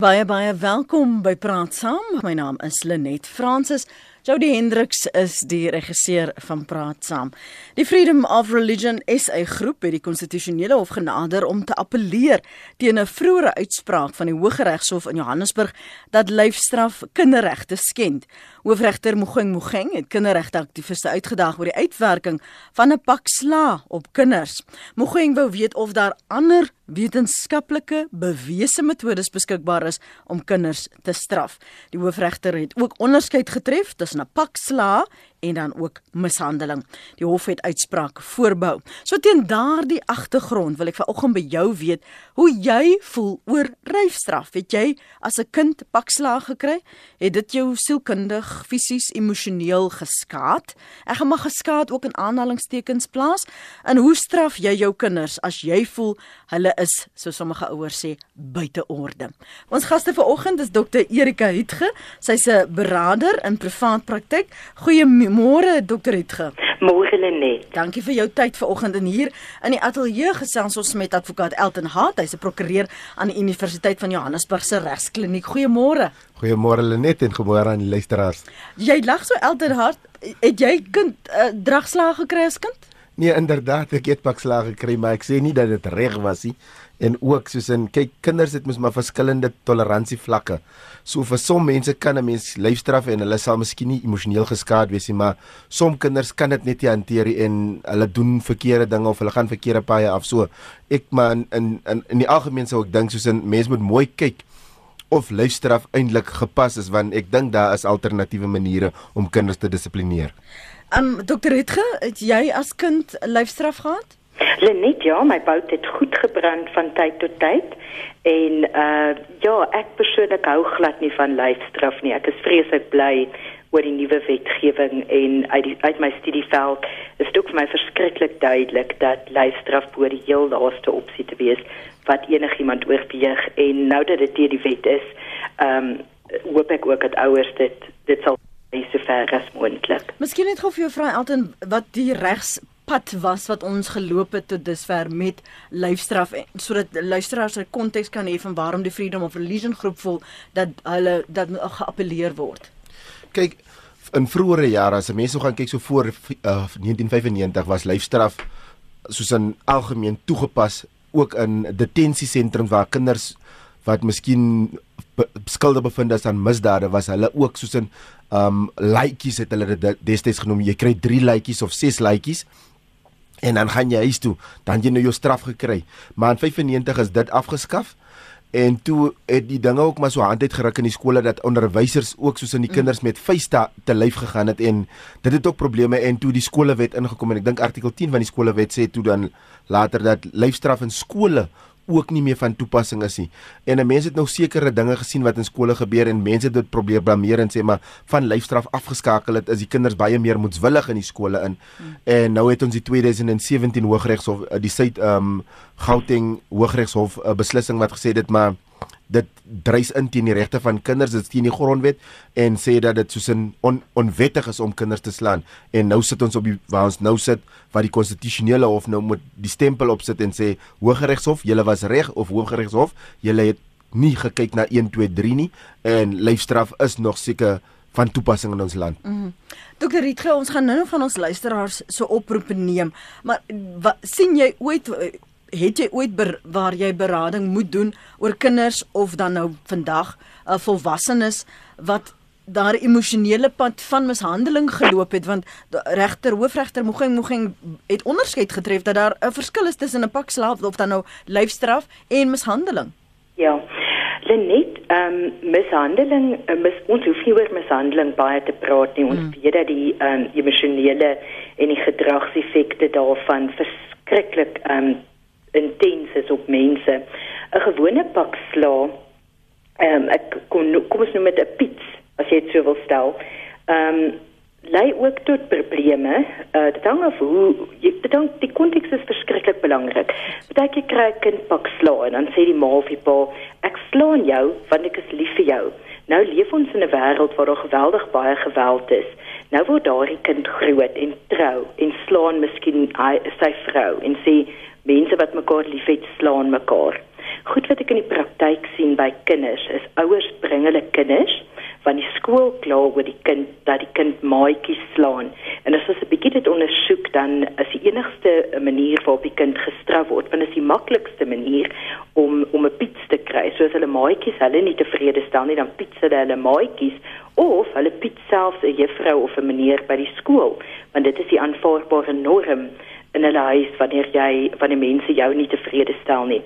Baie baie welkom by Praat Saam. My naam is Lenet Fransis. Jody Hendriks is die regisseur van Praat Saam. Die Freedom of Religion SA groep het die konstitusionele hof genader om te appeleer teen 'n vroeëre uitspraak van die Hooggeregshof in Johannesburg dat lyfstraf kinderregte skend. Hoofregter Mogeng Mogeng het kinderregte aktiviste uitgedaag oor die uitwerking van 'n pak sla op kinders. Mogeng wou weet of daar ander wetenskaplike bewese metodes beskikbaar is om kinders te straf. Die hoofregter het ook onderskeid getref tussen 'n pak sla en dan ook mishandeling. Die hof het uitspraak voorbou. So teen daardie agtergrond wil ek vanoggend by jou weet hoe jy voel oor ryfstraf. Het jy as 'n kind pakslaag gekry? Het dit jou sielkundig, fisies, emosioneel geskaad? Ek gaan maar geskaad ook in aanhalingstekens plaas. En hoe straf jy jou kinders as jy voel hulle is, so sommige ouers sê, buite orde? Ons gaste vanoggend is Dr. Erika Hietge. Sy's 'n beraader in privaat praktyk. Goeiemôre Môre dokter Hetge. Môre Lenet. Dankie vir jou tyd vanoggend en hier in die ateljee gesels ons met advokaat Elton Hart. Hy's 'n prokureur aan die Universiteit van Johannesburg se Regskliniek. Goeiemôre. Goeiemôre Lenet en goeiemôre aan die luisteraars. Jy lag so Elton Hart. Het jy kind uh, dragslaag gekry as kind? Nee, inderdaad, ek het pakslaag gekry, maar ek sê nie dat dit reg was nie en ook soos in kyk kinders het mos maar verskillende toleransie vlakke. So vir som mense kan 'n mens lyfstraf en hulle sal miskien nie emosioneel geskaad wees nie, maar som kinders kan dit net nie hanteer en hulle doen verkeerde dinge of hulle gaan verkeerde paaie af. So ek maar in in in, in die algemeen sou ek dink soos in mense moet mooi kyk of lyfstraf eintlik gepas is want ek dink daar is alternatiewe maniere om kinders te dissiplineer. Um dokter Hetge, het jy as kind lyfstraf gehad? Lenet, ja, my bout het goed gebrand van tyd tot tyd. En uh ja, ek persoonlik hou glad nie van lyfstraf nie. Ek is vreeslik bly oor die nuwe wetgewing en uit die, uit my studieveld is dit vir my verskriklik duidelik dat lyfstraf bo die heel laaste opsie te wees wat enigiemand oorweeg en nou dat dit hier die wet is, ehm um, hoop ek ook dat ouers dit dit sal so ver as moontlik. Miskien net gou vir jou vra Elton wat die regs pad was wat ons geloop het tot dusver met lyfstraf. Sodat luisteraars 'n konteks kan hê van waarom die Freedom of Religion groep voel dat hulle dat geappeleer word. Kyk, in vroeëre jare as mense gaan kyk so voor uh, 1995 was lyfstraf soos 'n algemeen toegepas ook in detensiesentrums waar kinders wat miskien skuldig bevind is aan misdade was hulle ook soos 'n um laaitjies het hulle dit destyds genoem. Jy kry 3 laaitjies of 6 laaitjies en dan gaan jy huis toe, dan jy nou jou straf gekry. Maar in 95 is dit afgeskaf. En toe het die dinge ook maar so hand uit geruk in die skole dat onderwysers ook soos in die mm. kinders met vuiste te lyf gegaan het en dit het ook probleme en toe die skolewet ingekom en ek dink artikel 10 van die skolewet sê toe dan later dat lyfstraf in skole ook nie meer van toepassing is nie. En 'n mens het nou sekere dinge gesien wat in skole gebeur en mense het dit probeer blameer en sê maar van lyfstraf afgeskakel het is die kinders baie meer moedswillig in die skole in. Hmm. En nou het ons die 2017 Hooggeregshof die Suid ehm um, Gauteng Hooggeregshof 'n beslissing wat gesê dit maar dit dreis in teen die regte van kinders dit teen die grondwet en sê dat dit soos 'n on, onwettig is om kinders te slaan en nou sit ons op die waar ons nou sit wat die konstitusionele hof nou moet die stempel opsit en sê hooggeregshof julle was reg of hooggeregshof julle het nie gekyk na 1 2 3 nie en lyfstraf is nog seker van toepassing in ons land. Mm -hmm. Dokter Rietge, ons gaan nou van ons luisteraars so oproepe neem, maar wat sien jy ooit het jy ooit ber, waar jy berading moet doen oor kinders of dan nou vandag uh, volwassenes wat daar emosionele pad van mishandeling geloop het want regter hoofregter Mogeng Mogeng het onderskeid getref dat daar 'n verskil is tussen 'n pak slaap of dan nou lyfstraf en mishandeling. Ja. Lenet, ehm um, mishandeling, uh, mis, ons hoef nie oor mishandeling baie te praat nie. Ons hmm. weet dat die ehm um, emosionele en die gedragseffekte daarvan verskriklik ehm um, intens is op mense. 'n Gewone pak sla, ehm um, ek kom kom ons noem dit 'n pits as jy dit so wil stel. Ehm um, lei ook tot probleme. Uh dit hang af hoe jy bedank die konteks is verskriklik belangrik. Partyke kry 'n kind pak sla en dan sê die ma of die pa, ek slaan jou want ek is lief vir jou. Nou leef ons in 'n wêreld waar daar geweldig baie geweld is. Nou word daardie kind groot en trou en slaan miskien sy vrou en sê mense wat mekaar liefhet slaan mekaar. Goed wat ek in die praktyk sien by kinders is ouers bring hulle kinders van die skool klaar oor die kind dat die kind maatjies slaan. En as ons 'n bietjie dit ondersoek dan is die enigste manier waarop die kind gestraf word, want dit is die maklikste manier om om 'n piets te kry. So as hulle maatjies hulle nie tevrede stel nie, dan piets hulle hulle maatjies of hulle piets selfs 'n juffrou of 'n meneer by die skool, want dit is die aanvaarbare norm in hulle huis wanneer jy wanneer mense jou nie tevrede stel nie.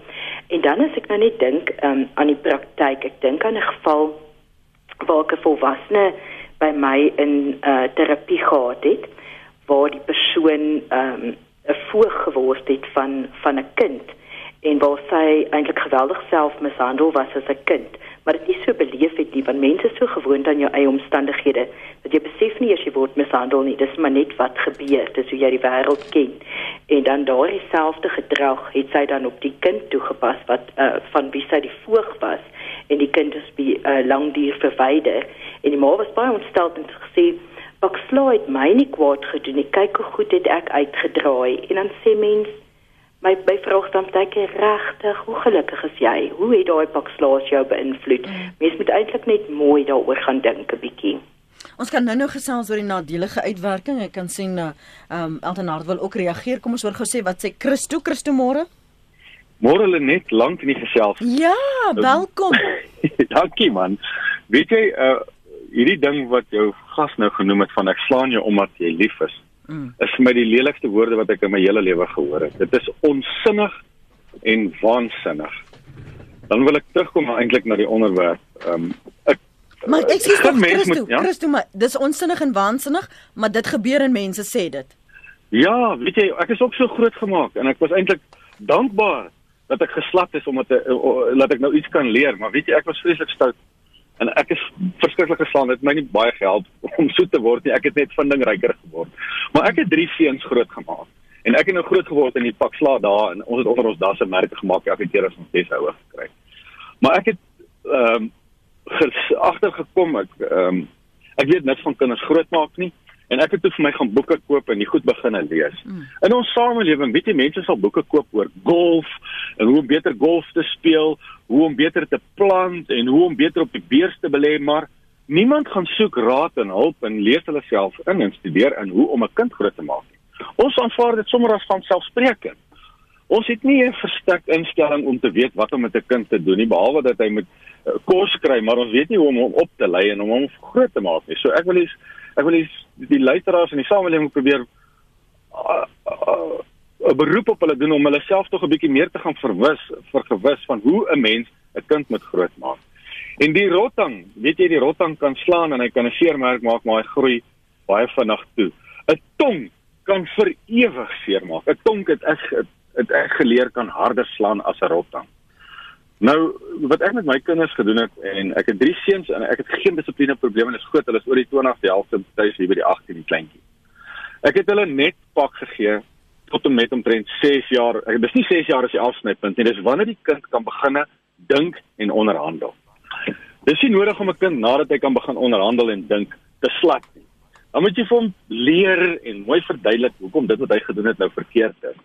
En dan as ek nou net dink um, aan die praktyk, ek dink aan 'n geval waar 'n volwassene by my in uh, terapie gehad het waar die persoon ehm, 'n um, voog geword het van van 'n kind en waar sy eintlik geweldig selfmishandel was as 'n kind maar dit is so beleef het nie want mense is so gewoond aan jou eie omstandighede jy besef nie as jy word mishandel nie dis maar net wat gebeur dis hoe jy die wêreld ken. En dan daardie selfde gedrag het sy dan op die kind toegepas wat uh, van wie sy die voog was en die kind is by uh, langduur verwyder. En die ma was baie ontstel en gesê ek slaait my nie kwaad gedoen nie. Kyk hoe goed het ek uitgedraai. En dan sê mens my my vrou staan dink regtig hoe gelukkig is jy? Hoe het daai pak slaas jou beïnvloed? Mm. mens moet eintlik net mooi daaroor gaan dink 'n bietjie Ons kan nou nou gesels oor die nadelige uitwerking. Ek kan sien uh ehm um, Eltenard wil ook reageer. Kom ons hoor gou sê wat sê Christo Christo môre? Môre lê net lank in die gesels. Ja, welkom. Dankie man. Weet jy uh hierdie ding wat jou gas nou genoem het van ek slaan jou omdat jy lief is. Mm. Is vir my die lelikste woorde wat ek in my hele lewe gehoor het. Dit is onsinnig en waansinnig. Dan wil ek terugkom eintlik na die onderwerp. Ehm um, ek Maar ek sê tog Christo, ja? Christo, maar dis onsinnig en waansinnig, maar dit gebeur en mense sê dit. Ja, weet jy, ek is ook so groot gemaak en ek was eintlik dankbaar dat ek geslap is omdat ek laat ek nou iets kan leer, maar weet jy ek was vreeslik stout en ek is verskriklik geslaan. Dit het my nie baie gehelp om so te word nie. Ek het net vindingryker geword. Maar ek het drie seuns groot gemaak. En ek het nou groot geword in die pak sla daar en ons het onder ons dasse merke gemaak elke keer as ons des hou gekry. Maar ek het ehm um, agtergekom ek ehm um, ek weet niks van kinders grootmaak nie en ek het toe vir my gaan boeke koop en die goed begine lees. Mm. In ons samelewing, weet jy, mense sal boeke koop oor golf en hoe om beter golf te speel, hoe om beter te plant en hoe om beter op die beurs te belê, maar niemand gaan soek raad en hulp en lees hulle self in en studeer in hoe om 'n kind groot te maak nie. Ons aanvaar dit sommer as vanselfsprekend. Ons het nie 'n verstek instelling om te weet wat om met 'n kind te doen nie, behalwe dat hy moet uh, kos kry, maar ons weet nie hoe om hom op te lei en om hom groot te maak nie. So ek wil hê ek wil die, die luisteraars in die samelewing probeer 'n uh, uh, beroep op hulle doen om hulle self tog 'n bietjie meer te gaan verwis vir gewis van hoe 'n mens 'n kind moet grootmaak. En die rotang, weet jy die rotang kan slaan en hy kan 'n seermerk maak, maar hy groei baie vinnig toe. 'n Tong kan vir ewig seermaak. 'n Tong het ek het ek geleer kan harder slaan as 'n rotang. Nou wat ek met my kinders gedoen het en ek het drie seuns en ek het geen dissipline probleme en is groot hulle is oor die 20 die helfte tuis hier by die 18 die kleintjie. Ek het hulle net pak gegee tot en met omtrent 6 jaar. Ek dis nie 6 jaar as die afsnypunt nie. Dis wanneer die kind kan begine dink en onderhandel. Dis nie nodig om 'n kind nadat hy kan begin onderhandel en dink te slat nie. Dan moet jy vir hom leer en mooi verduidelik hoekom dit wat hy gedoen het nou verkeerd is.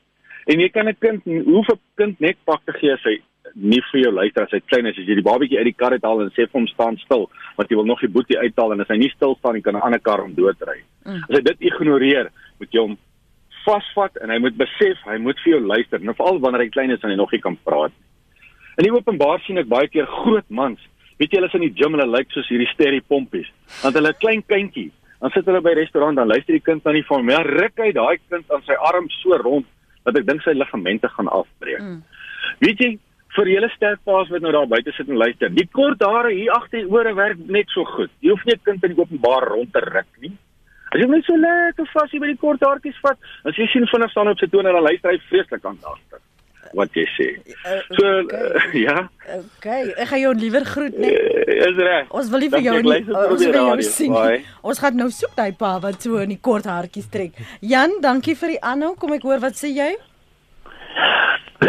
En jy kan 'n kind hoef 'n kind net pak te gee as hy nie vir jou luister as hy klein is as jy die babatjie uit die kar uithaal en sê vir hom staan stil want jy wil nog die boetie uithaal en as hy nie stil staan nie kan 'n ander kar hom doodry. Mm. As hy dit ignoreer, moet jy hom vasvat en hy moet besef hy moet vir jou luister. Nou veral wanneer hy klein is en hy nog nie kan praat nie. In die openbaar sien ek baie keer groot mans, weet jy hulle is in die gym en hulle lyk soos hierdie sterry pompies. Want hulle 'n klein kindjie, dan sit hulle by restaurant dan luister die kind dan nie van my ruk hy daai kind aan sy arm so rond dat ek dink sy ligamente gaan afbreek. Mm. Weet jy, vir julle sterkpaas wat nou daar buite sit en luister. Die kort hare hier agter die ore werk net so goed. Jy hoef nie 'n kind in die openbaar rond te ruk nie. As jy net so lekker vas hier by die kort haartjies vat, as jy sien vinnig staan op sy tone en dan luister hy vreeslik aan daar. Wat jy sê. Uh, so okay. uh, ja. Okay, ek gaan jou liewer groet net. Uh, is reg. Ons wil nie vir jou nie. Ons wil jou sien. Bye. Ons gaan nou soek daai pa wat so in die kort haartjies trek. Jan, dankie vir die aanhou. Kom ek hoor wat sê jy?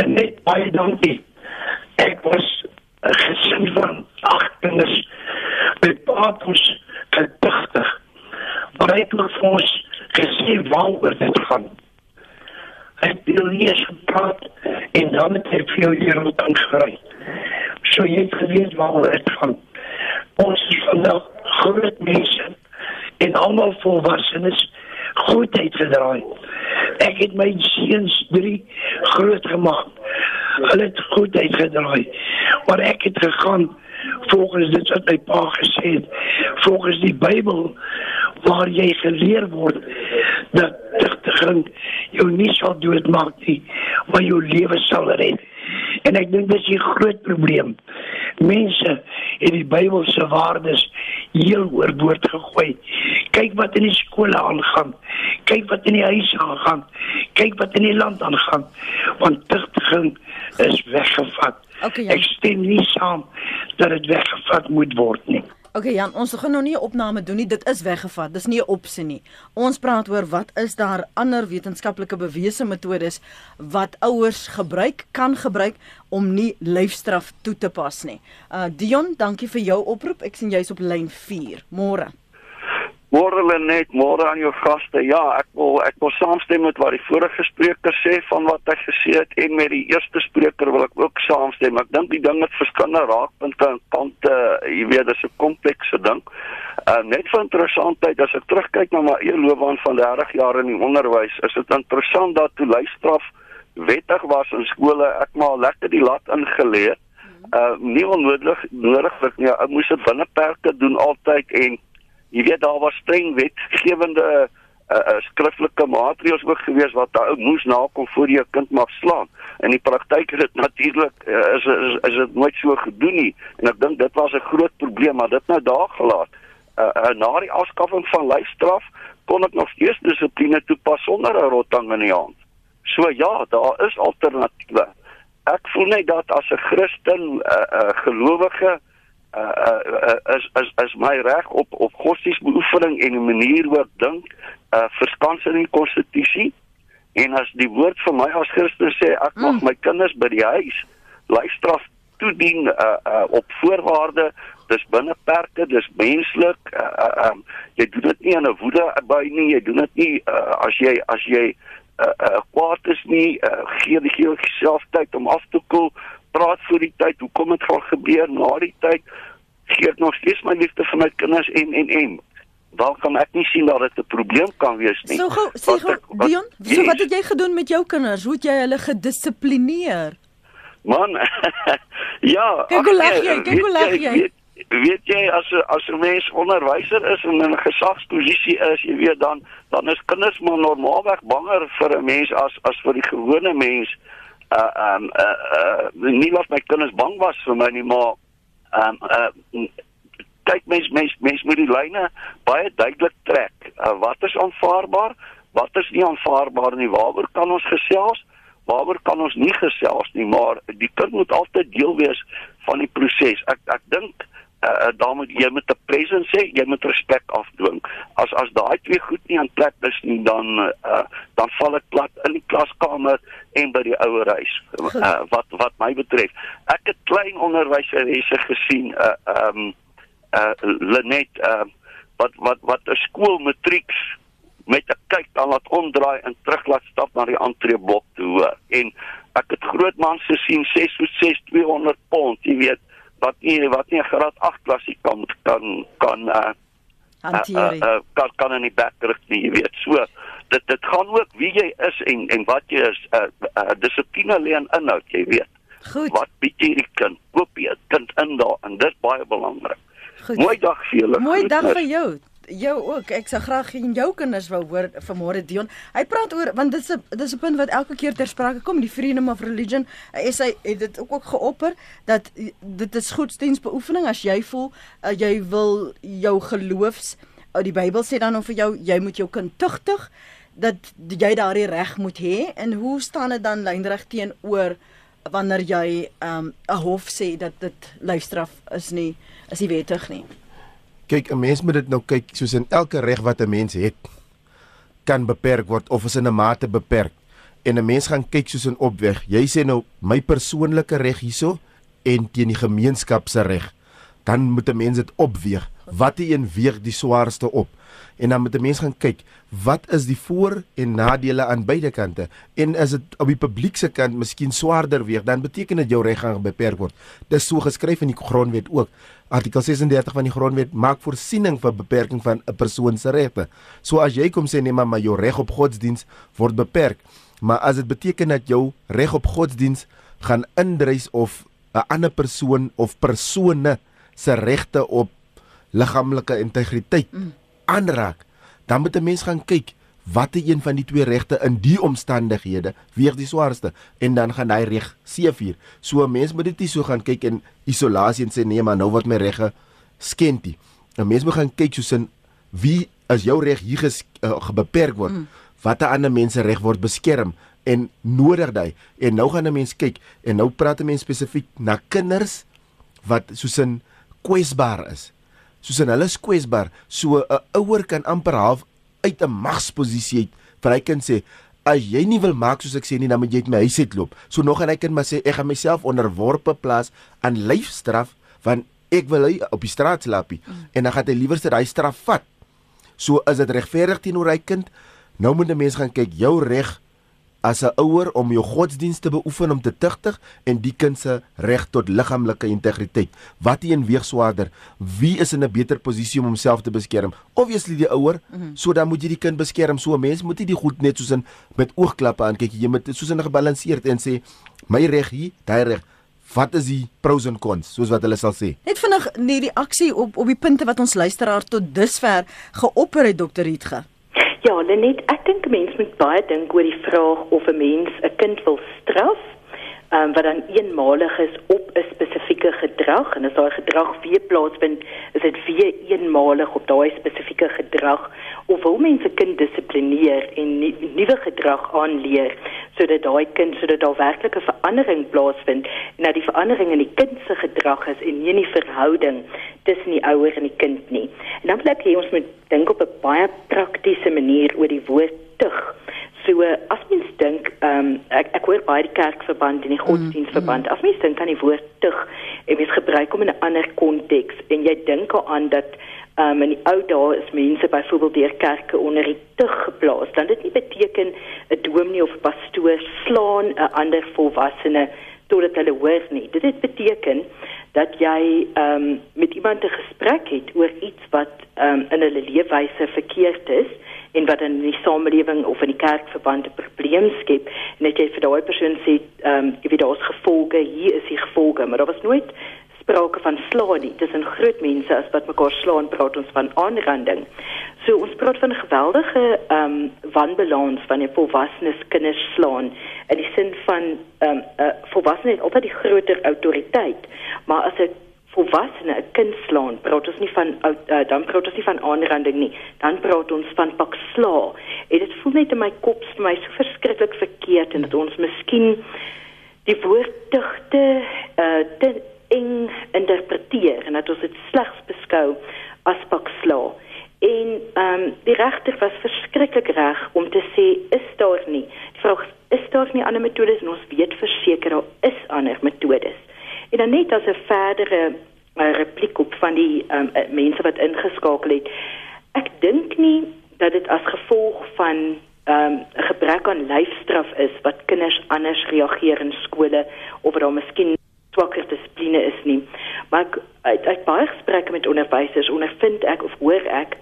Net baie dankie ek was 'n gesin van agt kinders met paatjies gedigtig maar hy het vir ons gesê waaroor dit gaan hy het nie gepraat en dan het ek vir jou hier op aangery. So jy het geweet waaroor dit gaan. Ons is vandag groot mense en almal volwassenes goedheid gedraai. Ek het my seuns drie groot gemaak. Hulle het goedheid gedraai. Maar ek het gegaan volgens dit wat my pa gesê het, volgens die Bybel waar jy geleer word dat digting jou nie sal doodmaak nie, maar jou lewe sal red. En ek dink dis 'n groot probleem. Mense het die Bybelse waardes heel oorboord gegooi. Kyk wat in die skole aangaan. Kyk wat in die huise aangaan. Kyk wat in die land aangaan. Want digting is weggevat. Okay, Jan. Ek stem nie saam dat dit weggevat moet word nie. Okay Jan, ons gaan nou nie 'n opname doen nie. Dit is weggevat. Dis nie 'n opsie nie. Ons praat oor wat is daar ander wetenskaplike bewese metodes wat ouers gebruik kan gebruik om nie lyfstraf toe te pas nie. Uh Dion, dankie vir jou oproep. Ek sien jy's op lyn 4. Môre. Môre Lenet, môre aan jou gaste. Ja, ek wil ek wil saamstem met wat die vorige spreker sê van wat hy gesê het en met die eerste spreker wil ek ook saamstem. Ek dink die ding het verskillende raakpunte en kante, jy weet, dis 'n komplekse ding. Uh net vir interessantheid as ek terugkyk na my eie loopbaan van 30 jaar in die onderwys, is dit interessant dat toe lyfstraf wettig was in skole, ek maar lekker die lat ingeleer. Uh nie onnodig nodiglik nie. Ek moes dit binne perke doen altyd en jy weet daar was streng wetgewende uh, uh, skriftelike maatreëls ook gewees wat ou moes nakom voor jy 'n kind mag slaan. In die praktyk het dit natuurlik uh, is, is is dit nooit so gedoen nie en ek dink dit was 'n groot probleem maar dit nou daar gelaat. Uh, uh, na die afskaffing van lyfstraf kon ek nog steeds dissipline toepas sonder 'n rotang in die hand. So ja, daar is alternatiewe. Ek voel net dat as 'n Christen 'n uh, uh, gelowige uh, uh, uh, is is is my reg op op godsdienstbeoefening en die manier hoe ek dink uh, verskans in die konstitusie en as die woord vir my as Christus sê ek mag Mm. my kinders by die huis lyfstraf toedien uh, uh, op voorwaarde dis binne perke dis menslik uh, um, jy doen dit nie in 'n woede by nie jy doen dit nie uh, as jy as jy uh, uh, kwaad is nie uh, gee die gee jouself tyd om af te koel praat voor die tyd hoekom dit gaan gebeur na die tyd gee ek nog steeds my liefde vir my kinders en en en dan kan ek nie sien dat dit 'n probleem kan wees nie So gou, sê gou Dion, so Yes. wat het jy gedoen met jou kinders? Hoe het jy hulle gedissiplineer? Man, ja. Kyk ag hoe lag nee, jy, kyk hoe lag jy. Weet, weet jy as as 'n mens onderwyser is en in 'n gesagsposisie is, jy weet dan dan is kinders maar normaalweg banger vir 'n mens as as vir die gewone mens. Uh um uh, uh nie dat my kinders bang was vir my nie, maar um uh kyk mens mens mens moet die lyne baie duidelik trek. Uh, wat is aanvaarbaar? Wat is nie aanvaarbaar nie? Waaroor kan ons gesels? Waaroor kan ons nie gesels nie? Maar die kind moet altyd deel wees van die proses. Ek ek dink uh, dan moet jy met 'n presence sê, jy moet respek afdwing. As as daai twee goed nie in plek is nie, dan uh, dan val ek plat in die klaskamer en by die ouerhuis. Uh, wat wat my betref. Ek het klein onderwyseresse gesien uh um uh Lenet uh wat wat wat 'n skool matrieks met 'n kyk dan laat omdraai en terug laat stap na die entreeblok toe hoor. En ek het groot mans gesien 6 voet 6 200 pond, jy weet, wat nie wat nie 'n graad 8 klasie kan kan kan uh, Hanteer. uh, Uh, uh, kan kan in die bek rig nie, jy weet. So dit dit gaan ook wie jy is en en wat jy is. Uh, uh dissipline lê in inhoud, jy weet. Goed. Wat bied jy die kind? Koop jy 'n kind in daar en dit is baie belangrik. Goed. Mooi dag vir julle. Mooi dag vir jou. Jou ook. Ek sou graag en jou kinders wou hoor vanmôre Dion. Hy praat oor want dit is 'n dit is 'n punt wat elke keer ter sprake kom, die freedom of religion. Hy sê het dit ook ook geopper dat dit is godsdienstbeoefening as jy voel uh, jy wil jou geloofs uh, die Bybel sê dan of vir jou jy moet jou kind tugtig dat jy daardie reg moet hê en hoe staan dit dan lynreg teenoor wanneer jy 'n um, hof sê dat dit lyfstraf is nie is nie wettig nie. Kyk, 'n mens moet dit nou kyk soos in elke reg wat 'n mens het kan beperk word of is in 'n mate beperk. En 'n mens gaan kyk soos in opweg. Jy sê nou my persoonlike reg hierso en teen die gemeenskap se reg. Dan moet 'n mens dit opweeg. Watter een weeg die swaarste op? En dan moet 'n mens gaan kyk, wat is die voor- en nadele aan beide kante? En is dit op die publiek se kant miskien swaarder weeg, dan beteken dit jou reg gaan beperk word. Dis so geskryf in die grondwet ook. Artikel 36 van die grondwet maak voorsiening vir beperking van 'n persoon se regte. So as jy kom sê nee maar, maar jou reg op godsdiens word beperk, maar as dit beteken dat jou reg op godsdiens gaan indrys of 'n ander persoon of persone se regte op liggaamlike integriteit aanraak, dan moet 'n mens gaan kyk watter een van die twee regte in die omstandighede weeg die swaarste en dan gaan hy reg seefuur. So 'n mens moet dit nie so gaan kyk in isolasie en sê nee maar nou word my regte skentie. 'n Mens moet gaan kyk soos in wie as jou reg hier ges, uh, beperk word, mm. watter ander mense reg word beskerm en nodig daai. En nou gaan 'n mens kyk en nou praat 'n mens spesifiek na kinders wat soos in kwesbaar is soos in hulle is kwesbaar. So 'n ouer kan amper half uit 'n magsposisie uit vir hy kind sê as jy nie wil maak soos ek sê nie, dan moet jy uit my huis uitloop. So nog en hy kind maar sê ek gaan myself onderworpe plaas aan lyfstraf want ek wil hy op die straat slaapie mm. en dan gaan hy liewer sy daai straf vat. So is dit regverdig teenoor hy kind. Nou moet 'n mens gaan kyk jou reg as 'n ouer om jou godsdienst te beoefen om te tugtig en die kind se reg tot liggaamlike integriteit. Wat een weeg swaarder? Wie is in 'n beter posisie om homself te beskerm? Obviously die ouer, mm -hmm. so dan moet jy die kind beskerm. So 'n mens moet nie die goed net soos in met oogklappe aan kyk. Jy moet soos in gebalanseerd en sê my reg hier, daai reg. Wat is die pros en cons soos wat hulle sal sê? Net vinnig nie die aksie op op die punte wat ons luisteraar tot dusver geopper het dokter Rietge. Ja, Lenet, ek dink mense moet baie dink oor die vraag of 'n mens 'n kind wil straf, um, wat dan eenmalig is op 'n spesifieke gedrag en as daai gedrag weer plaasvind, is dit weer eenmalig op daai spesifieke gedrag of wil mense kind dissiplineer en nuwe gedrag aanleer sodat daai kind sodat daar werklik 'n verandering plaasvind en dat die verandering in die kind se gedrag is en nie in die verhouding tussen die ouer en die kind nie. En dan wil ek hê ons moet dink op 'n baie praktiese manier oor die woord tug. So as mens dink, ehm um, ek ek hoor baie die kerkverband en die godsdienstverband. Mm, mm. As mens dink aan die woord tug, en mens gebruik hom in 'n ander konteks en jy dink aan dat um, in die ou dae is mense byvoorbeeld deur kerke onder die tug geplaas. Dan dit nie beteken 'n dominee of pastoor slaan 'n ander volwassene totdat hulle hoor nie. Dit het beteken dat jy um, met iemand 'n gesprek het oor iets wat um, in hulle leefwyse verkeerd is en wat in die samelewing of in die kerkverband 'n probleem skep en net jy vir daai persoon sê ehm um, jy weet daar's gevolge hier is die gevolge maar daar was nooit sprake van slaan nie. Dis 'n groot mense as wat mekaar slaan praat ons van aanranding. So ons praat van 'n geweldige ehm um, wanbalans van 'n volwasse kinders slaan in die sin van ehm um, uh, volwasse het altyd die groter autoriteit, maar as 'n volwasse 'n kind slaan, praat ons nie van uh, dan praat ons nie van aanranding nie. Dan praat ons van pak sla. En dit voel net in my kop vir my so verskriklik verkeerd en dat ons miskien die woord tugte uh, te eng interpreteer en dat ons dit slegs beskou as paksla. En ehm um, die regter was verskriklik reg om te sê is daar nie. Die vraag is daar nie ander metodes en ons weet verseker daar is ander metodes. En dan net as 'n verdere uh, repliek op van die um, mense wat ingeskakel het. Ek dink nie dat dit as gevolg van ehm um, 'n gebrek aan lyfstraf is wat kinders anders reageer in skole of dat daar miskien swakker dissipline is nie. Maar ek, uit, uit baie gesprekke met onderwysers ondervind ek of hoor ek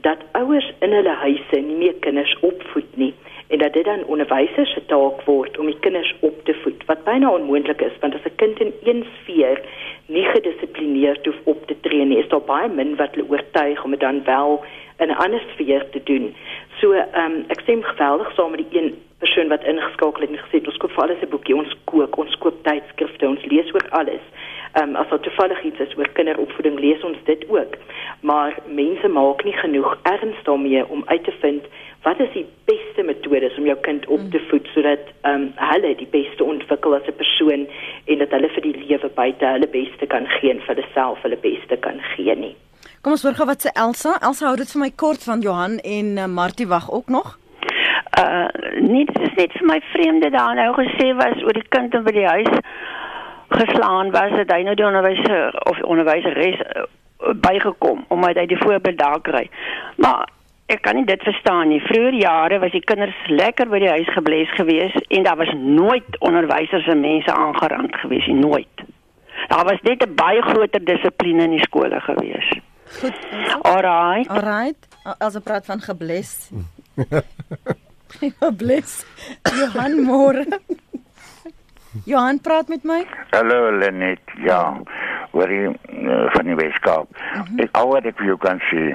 dat ouers in hulle huise nie meer kinders opvoed nie en dat dit dan onderwysers se taak word om die kinders op te voed wat byna onmoontlik is want as 'n kind in een sfeer nie gedissiplineerd hoef op te tree nie is daar baie min wat hulle oortuig om dit dan wel in 'n ander sfeer te doen. So ehm um, ek stem geweldig saam met die een persoon wat ingeskakel het en gesê ons koop vir alles 'n boekie, ons kook, ons koop tydskrifte, ons lees oor alles. Ehm um, as daar toevallig iets is oor kinderopvoeding, lees ons dit ook. Maar mense maak nie genoeg erns daarmee om uit te vind wat is die beste metodes om jou kind op te voed sodat ehm um, hulle die beste ontwikkel as 'n persoon en dat hulle vir die lewe buite hulle beste kan gee en vir hulle self hulle beste kan gee nie. Kom ons hoor gou wat sê Elsa. Elsa hou dit vir my kort van Johan en uh, Martie wag ook nog uh nie dit is net vir my vreemde daar nou gesê was oor die kind in by die huis geslaan was dat hy nou die onderwyser of onderwyseres bygekom omdat hy die voorbeeld daar kry. Maar ek kan nie dit verstaan nie. Vroeger jare was die kinders lekker by die huis gebles gewees en daar was nooit onderwysers en mense aangerand gewees nie, nooit. Daar was net 'n baie groter dissipline in die skole gewees. Goed. Alraai. Alright. As 'n praat van gebles. gebles. Johan môre. Johan praat met my. Hallo Lenet, ja. Jy uh, van die Weskaap. Mm -hmm. Ek al wat ek vir jou kan sê,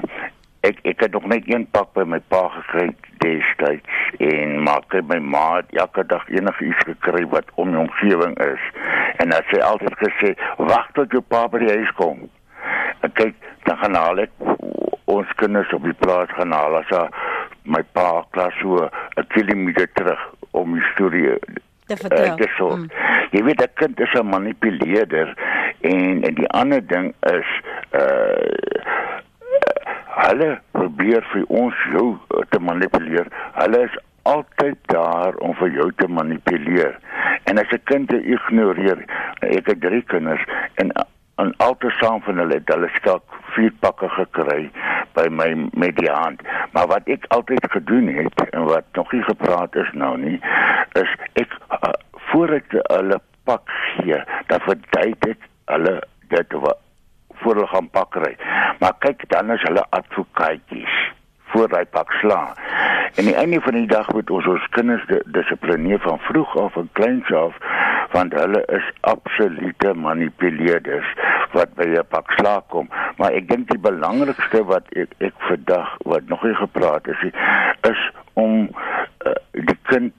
ek ek het nog net een pak by my pa gekry destyds en maak hy my ma elke dag enigiets gekry wat om die omgewing is. En dan sê altyd gesê, "Wag tot jou pa by die huis kom." En kyk, dan gaan haal ek ons kinders op die plaas gaan haal as hy my pa klas so 'n kilometer terug om die storie te vertel. Uh, mm. Jy weet 'n kind is 'n manipuleerder en en die ander ding is uh hulle probeer vir ons jou te manipuleer. Hulle is altyd daar om vir jou te manipuleer. En as 'n kind te ignoreer, ek het drie kinders en en altesaam van hulle het hulle skalk vier pakke gekry by my met die hand. Maar wat ek altyd gedoen het en wat nog nie gepraat is nou nie, is ek uh, voor ek hulle pak gee, dan verduidelik hulle dit wat voor hulle gaan pak ry. Maar kyk dan is hulle advokaatjies voor hy pak sla. En die einde van die dag moet ons ons kinders dissiplineer van vroeg af en kleins af want hulle is absolute manipuleerders wat by 'n pak sla kom. Maar ek dink die belangrikste wat ek ek vandag wat nog nie gepraat is is om uh, die kind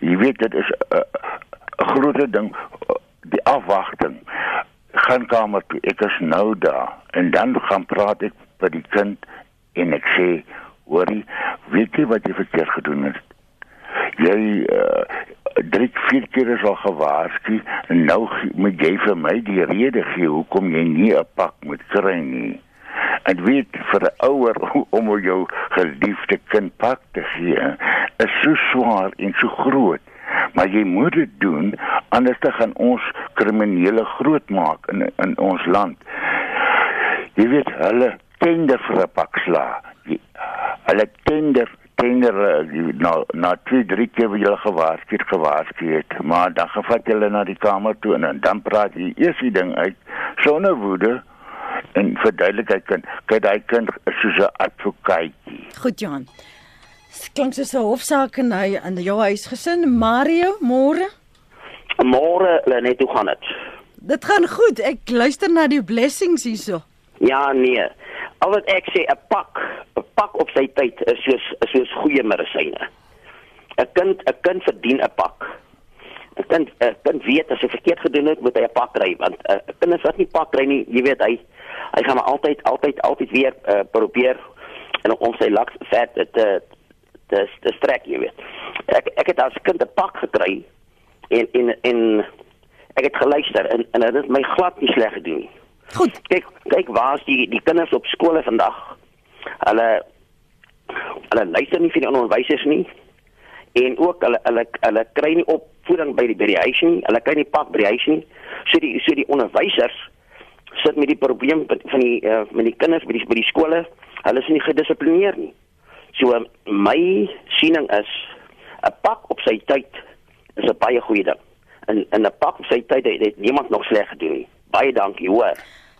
jy weet dit is 'n uh, groot ding uh, die afwagting gaan kamer toe ek is nou daar. En dan gaan praat ek by die kind en ek sê hoorie weet jy wat jy verkeerd gedoen het? Jy uh, drie vier keer is al gewaarsku en nou moet jy vir my die rede gee hoekom jy nie 'n pak moet kry nie. En weet vir 'n ouer om jou geliefde kind pak te gee is so swaar en so groot maar jy moet dit doen anders dan gaan ons kriminele groot maak in in ons land. Jy weet hulle tender vir 'n pak sla. Hulle tender tender na na twee drie keer wie hulle gewaarsku gewaarsku het. Maar dan gevat hulle na die kamer toe en dan praat jy eers die ding uit sonder woede en verduidelikheid kan kyk daai kind soos 'n advokaatjie Goed Johan. Klink soos 'n hofsaak en hy in jou huis gesin. Mario, môre? Môre, Lenet, hoe gaan dit? Dit gaan goed. Ek luister na die blessings hierso. Ja, nee. Al wat ek sê, 'n pak, 'n pak op sy tyd is soos is soos goeie medisyne. 'n Kind, 'n kind verdien 'n pak. 'n Kind, 'n kind weet as hy verkeerd gedoen het, moet hy 'n pak kry want 'n uh, kind wat nie pak kry nie, jy weet hy hy gaan maar altyd altyd altyd weer uh, probeer en om sy lak vet te dis dis trek jy weet. Ek ek het as kind 'n pak gekry en en en ek het geluister en en dit het my glad nie sleg gedoen nie. Goed. Kyk kyk waar's die die kinders op skole vandag. Hulle hulle luister nie vir die onderwysers nie en ook hulle hulle hulle kry nie opvoeding by die by die huis nie. Hulle kry nie pak by die huis nie. So die so die onderwysers sit met die probleem van die uh, met die kinders by die by die skole. Hulle is nie gedissiplineer nie. So my siening is 'n pak op sy tyd is 'n baie goeie ding. En en 'n pak op sy tyd het, het niemand nog sleg gedoen nie. Baie dankie, hoor.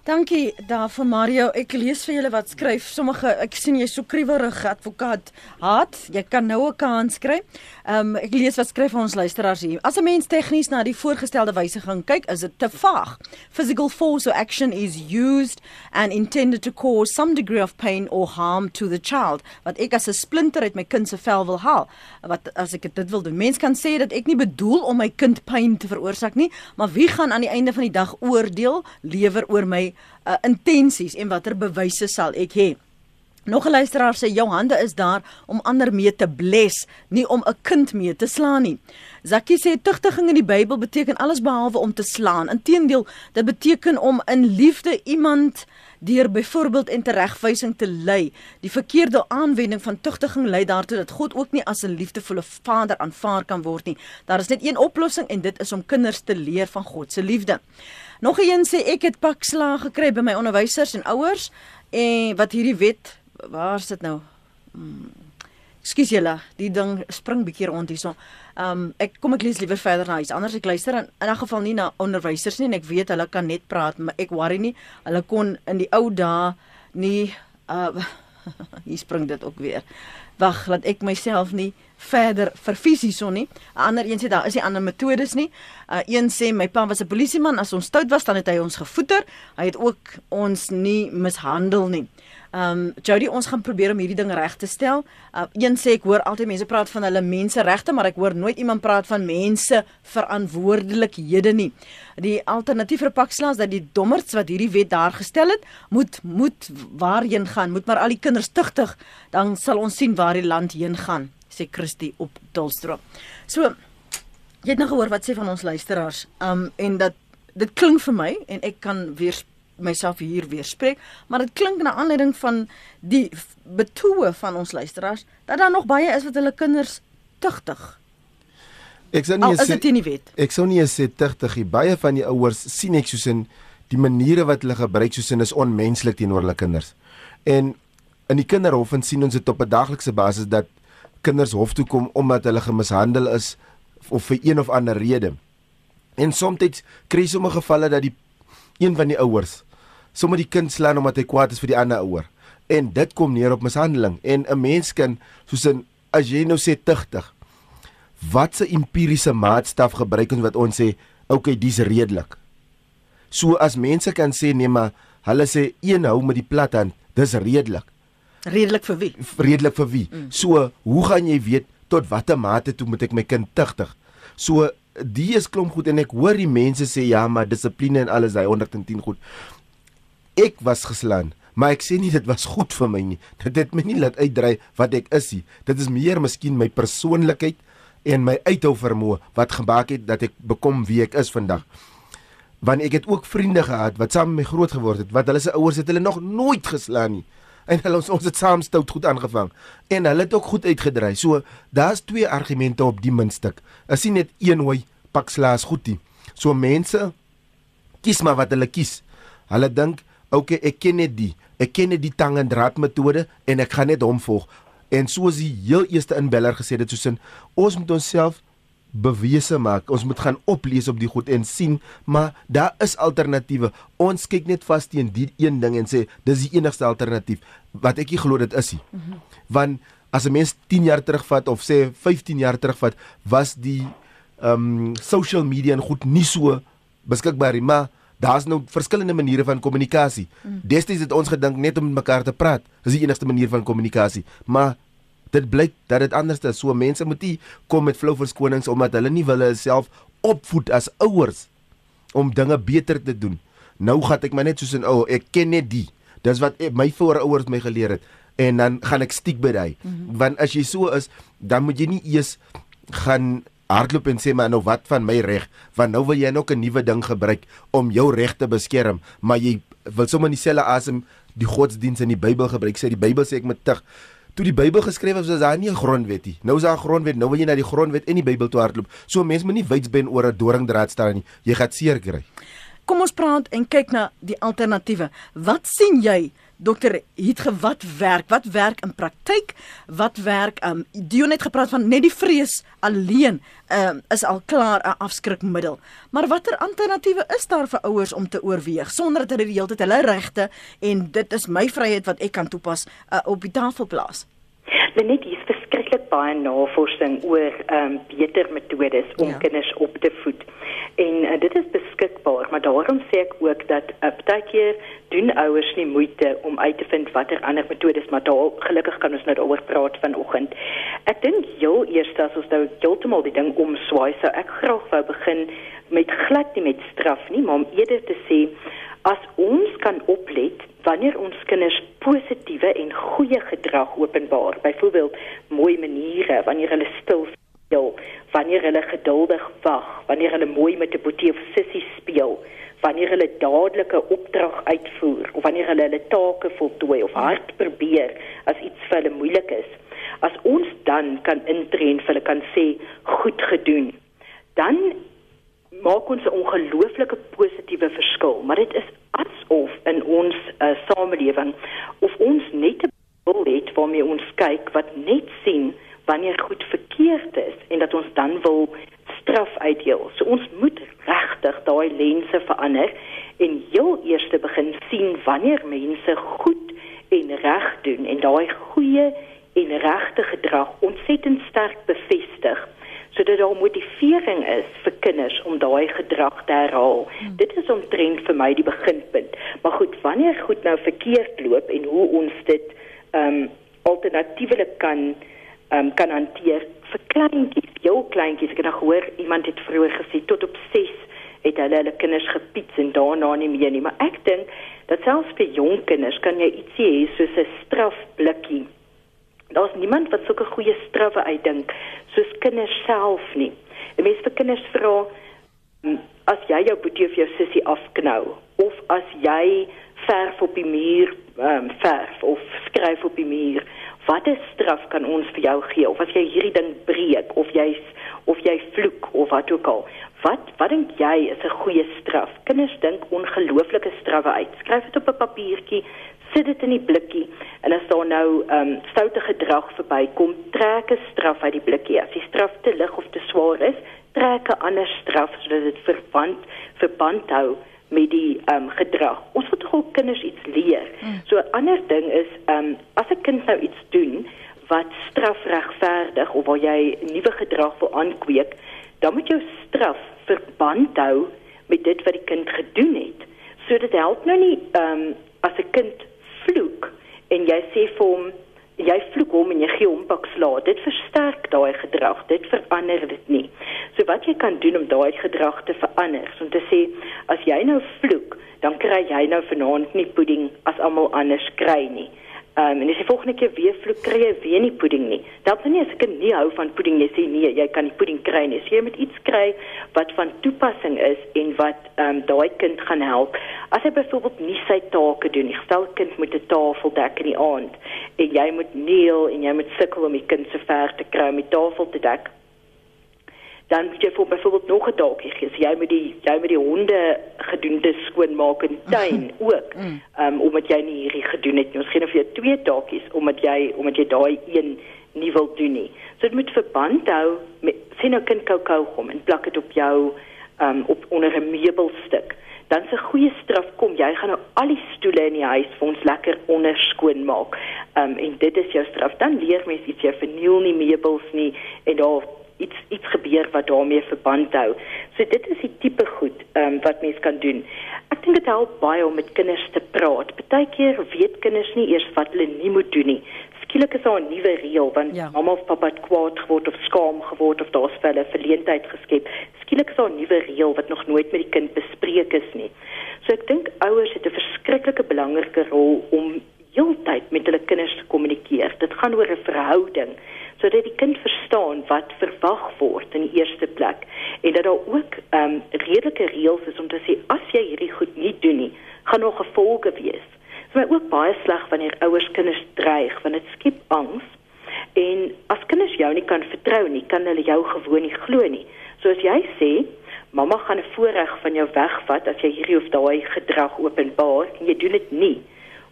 Dankie daarvoor Mario. Ek lees vir julle wat skryf. Sommige ek sien jy so kriewelig advokaat haat. Jy kan nou 'n kans kry. Ehm um, ek lees wat skryf ons luisteraars hier. As 'n mens tegnies na die voorgestelde wysiging kyk, is dit te vaag. Physical force or action is used and intended to cause some degree of pain or harm to the child. Wat ek as 'n splinter uit my kind se vel wil haal. Wat as ek dit wil doen. Mens kan sê dat ek nie bedoel om my kind pyn te veroorsaak nie, maar wie gaan aan die einde van die dag oordeel lewer oor my uh, intensies en watter bewyse sal ek hê? Nog 'n luisteraar sê jou hande is daar om ander mee te bless, nie om 'n kind mee te slaan nie. Zakkie sê tugtiging in die Bybel beteken alles behalwe om te slaan. Inteendeel, dit beteken om in liefde iemand deur byvoorbeeld en teregwysing te lei. Die verkeerde aanwending van tugtiging lei daartoe dat God ook nie as 'n liefdevolle Vader aanvaar kan word nie. Daar is net een oplossing en dit is om kinders te leer van God se liefde. Nog een sê ek het pakslae gekry by my onderwysers en ouers en wat hierdie wet waar is dit nou? Hmm. Ekskuus julle, die ding spring bietjie rond hierso. Ehm um, ek kom ek lees liewer verder na iets anders ek luister in, in 'n geval nie na onderwysers nie en ek weet hulle kan net praat, maar ek worry nie. Hulle kon in die ou dae nie uh hier spring dit ook weer. Wag, laat ek myself nie verder verfies hierson nie. 'n Ander een sê daar is nie ander metodes nie. Uh een sê my pa was 'n polisieman, as ons stout was dan het hy ons gevoeter. Hy het ook ons nie mishandel nie. Ehm um, Jody, ons gaan probeer om hierdie ding reg te stel. Uh, een sê ek hoor altyd mense praat van hulle menseregte, maar ek hoor nooit iemand praat van mense verantwoordelikhede nie. Die alternatief vir pakslaas dat die dommerds wat hierdie wet daar gestel het, moet moet waarheen gaan? Moet maar al die kinders tugtig, dan sal ons sien waar die land heen gaan, sê Christie op Dolstroom. So jy het nou gehoor wat sê van ons luisteraars. Um en dat dit klink vir my en ek kan weer myself hier weer spreek, maar dit klink na aanleiding van die betoë van ons luisteraars dat daar nog baie is wat hulle kinders tugtig. Ek sou nie sê dit nie weet. Ek sou nie sê tugtig nie. Baie van die ouers sien ek soos in die maniere wat hulle gebruik soos in is onmenslik teenoor hulle kinders. En in die kinderhof en sien ons dit op 'n daglikse basis dat kinders hof toe kom omdat hulle gemishandel is of vir een of ander rede. En soms kry sommige gevalle dat die een van die ouers sommer die kind slaan omdat hy kwaad is vir die ander ouer. En dit kom neer op mishandeling en 'n mens kan soos in as jy nou sê tigtig. Wat se empiriese maatstaf gebruik ons wat ons sê, okay, dis redelik. So as mense kan sê nee maar hulle sê een hou met die plat hand, dis redelik. Redelik vir wie? Redelik vir wie? Mm. So, hoe gaan jy weet tot watter mate toe moet ek my kind tigtig? So die is klomp goed en ek hoor die mense sê ja, maar dissipline en alles, hy 110 goed ek was geslaan, maar ek sê nie dit was goed vir my nie. Dit het my nie laat uitdry wat ek is nie. Dit is meer miskien my persoonlikheid en my uithou vermoë wat gemaak het dat ek bekom wie ek is vandag. Want ek het ook vriende gehad wat saam met my groot geword het, wat hulle se ouers het hulle nog nooit geslaan nie. En hulle ons ons het saam stout goed aangevang en hulle het ook goed uitgedry. So daar's twee argumente op die muntstuk. Is nie net een hoe pak slaas goed nie. So mense kies maar wat hulle kies. Hulle dink okay, ek ken net die. Ek ken net die tang en draad metode en ek gaan net hom volg. En soos die heel eerste inbeller gesê het, soos in ons moet onsself bewese maak. Ons moet gaan oplees op die goed en sien, maar daar is alternatiewe. Ons kyk net vas teen die een ding en sê dis die enigste alternatief wat ek glo dit is. Mm -hmm. Want as 'n mens 10 jaar terugvat of sê 15 jaar terugvat, was die ehm um, social media en goed nie so beskikbaar nie, maar daar's nou verskillende maniere van kommunikasie. Mm. Destyds het ons gedink net om met mekaar te praat is die enigste manier van kommunikasie, maar dit blyk dat dit anders is. So mense moet nie kom met flou verskonings omdat hulle nie wil self opvoed as ouers om dinge beter te doen. Nou gaan ek maar net soos 'n ou, ek ken net die. Dis wat my voorouers my geleer het en dan gaan ek stiek by daai. Mm -hmm. Want as jy so is, dan moet jy nie eers gaan hardloop en sê maar nou wat van my reg? Want nou wil jy nog 'n nuwe ding gebruik om jou reg te beskerm. Maar jy wil sommer dieselfde asem die godsdienst in die Bybel gebruik. Sê die Bybel sê ek moet tug. Toe die Bybel geskryf is was daar nie 'n grondwet nie. Nou is daar 'n grondwet nou wil jy na die grondwet en die Bybel toe hardloop. So mense moet nie wydsben oor 'n doringdraad staan nie. Jy gaan seer kry. Kom ons praat en kyk na die alternatiewe. Wat sien jy dokter het gewat werk wat werk in praktyk wat werk um Dion het gepraat van net die vrees alleen um is al klaar 'n afskrikmiddel. Maar watter alternatiewe is daar vir ouers om te oorweeg sonder dat hulle die hele tyd hulle regte en dit is my vryheid wat ek kan toepas uh, op die tafel plaas? Net hier verskriklik baie navorsing oor um beter metodes om ja. kinders op te voed en uh, dit is beskikbaar maar daarom sê ek ook dat uh, baie keer doen ouers nie moeite om uit te vind watter ander metodes maar daar gelukkig kan ons nou daaroor praat vanoggend. Ek dink heel eers as ons nou heeltemal die ding omswaai sou ek graag wou begin met glad nie met straf nie maar om eerder te sê as ons kan oplet wanneer ons kinders positiewe en goeie gedrag openbaar byvoorbeeld mooi maniere wanneer hulle stil speel wanneer hulle geduldig wag wanneer hulle mooi met 'n boetie of sissie speel wanneer hulle dadelike opdrag uitvoer of wanneer hulle hulle take voltooi of hard probeer as iets vir hulle moeilik is as ons dan kan intree en vir hulle kan sê goed gedoen dan maak ons 'n ongelooflike positiewe verskil, maar dit is asof in ons uh, samelewing of ons net wil het waarmee ons kyk wat net sien wanneer goed verkeerd is en dat ons dan wil straf uitdeel. So ons moet regtig daai lense verander en heel eers begin sien wanneer mense goed en reg doen en daai goeie en regte gedrag ontsettend sterk bevestig sodat daar motivering is vir kinders om daai gedrag te herhaal. Hmm. Dit is omtrent vir my die beginpunt. Maar goed, wanneer goed nou verkeerd loop en hoe ons dit ehm um, alternatiewelik kan ehm um, kan hanteer vir kleintjies, jou kleintjies. Ek het nou gehoor iemand het vroeër gesê tot op 6 het hulle hulle kinders gepiets en daarna nie meer nie, maar ek dink dat selfs vir jong kinders kan jy ietsie hê soos 'n strafblikkie Daar's niemand wat sulke goeie strawwe uitdink soos kinders self nie. 'n Mens vir kinders vra as jy jou boetie of jou sussie afknou of as jy verf op die muur um, verf of skryf op die muur, watter straf kan ons vir jou gee of as jy hierdie ding breek of jy of jy vloek of wat ook al. Wat wat dink jy is 'n goeie straf? Kinders dink ongelooflike strawwe uit. Skryf dit op 'n papiertjie, sit dit in die blikkie en as daar nou ehm um, stoute gedrag verbykom, trek 'n straf uit die blikkie. As die straf te lig of te swaar is, trek 'n ander straf sodat dit verband verband hou met die ehm um, gedrag. Ons moet ook kinders iets leer. Hmm. So 'n ander ding is ehm um, as 'n kind nou iets doen wat strafregverdig of waar jy nuwe gedrag wil aankweek, dan moet jou straf verband hou met dit wat die kind gedoen het. So dit help nou nie ehm um, as 'n kind vloek en jy sê vir hom jy vloek hom en jy gee hom pak slaag dit versterk daai gedrag dit verander dit nie. So wat jy kan doen om daai gedrag te verander so om te sê as jy nou vloek dan kry jy nou vanaand nie pudding as almal anders kry nie Um, en as jy volgende keer weer vloek kry jy weer nie pudding nie. Dan dan nie as ek nie hou van pudding jy sê nee, jy kan nie pudding kry nie. So jy moet iets kry wat van toepassing is en wat um, daai kind gaan help. As hy byvoorbeeld nie sy take doen nie, stel kind moet 'n tafel dek in die aand en jy moet neel en jy moet sukkel om die kind se ver te kry om die tafel te dek dan moet jy vir byvoorbeeld nog 'n daakie gee. So jy moet die jy moet die honde gedoende skoonmaak in tuin ook. Ehm um, omdat jy nie hierdie gedoen het nie. Ons gee nou vir jou twee daakies omdat jy omdat jy daai een nie wil doen nie. So dit moet verband hou met sien nou kind kou gom en plak dit op jou ehm um, op onder 'n meubelstuk. Dan se goeie straf kom, jy gaan nou al die stoele in die huis vir ons lekker onder skoon maak. Ehm um, en dit is jou straf. Dan leer mens iets jy verniel nie meubels nie en daar iets iets gebeur wat daarmee verband hou. So dit is die tipe goed ehm um, wat mens kan doen. Ek dink dit help baie om met kinders te praat. Partykeer weet kinders nie eers wat hulle nie moet doen nie. Skielik is daar 'n nuwe reël want ja. mamma of pappa het kwaad geword of skaam geword of daar's vir hulle verleentheid geskep. Skielik is daar 'n nuwe reël wat nog nooit met die kind bespreek is nie. So ek dink ouers het 'n verskriklike belangrike rol om heeltyd met hulle kinders te kommunikeer. Dit gaan oor 'n verhouding sodat die kind verstaan wat verwag word in die eerste plek en dat daar ook ehm um, redelike reëls is om te sê as jy hierdie goed nie doen nie, gaan daar gevolge wees. Dit is my ook baie sleg wanneer ouers kinders dreig want dit skep angs. En as kinders jou nie kan vertrou nie, kan hulle jou gewoon nie glo nie. So as jy sê mamma gaan 'n voorreg van jou wegvat as jy hierdie of daai gedrag openbaar en jy doen dit nie.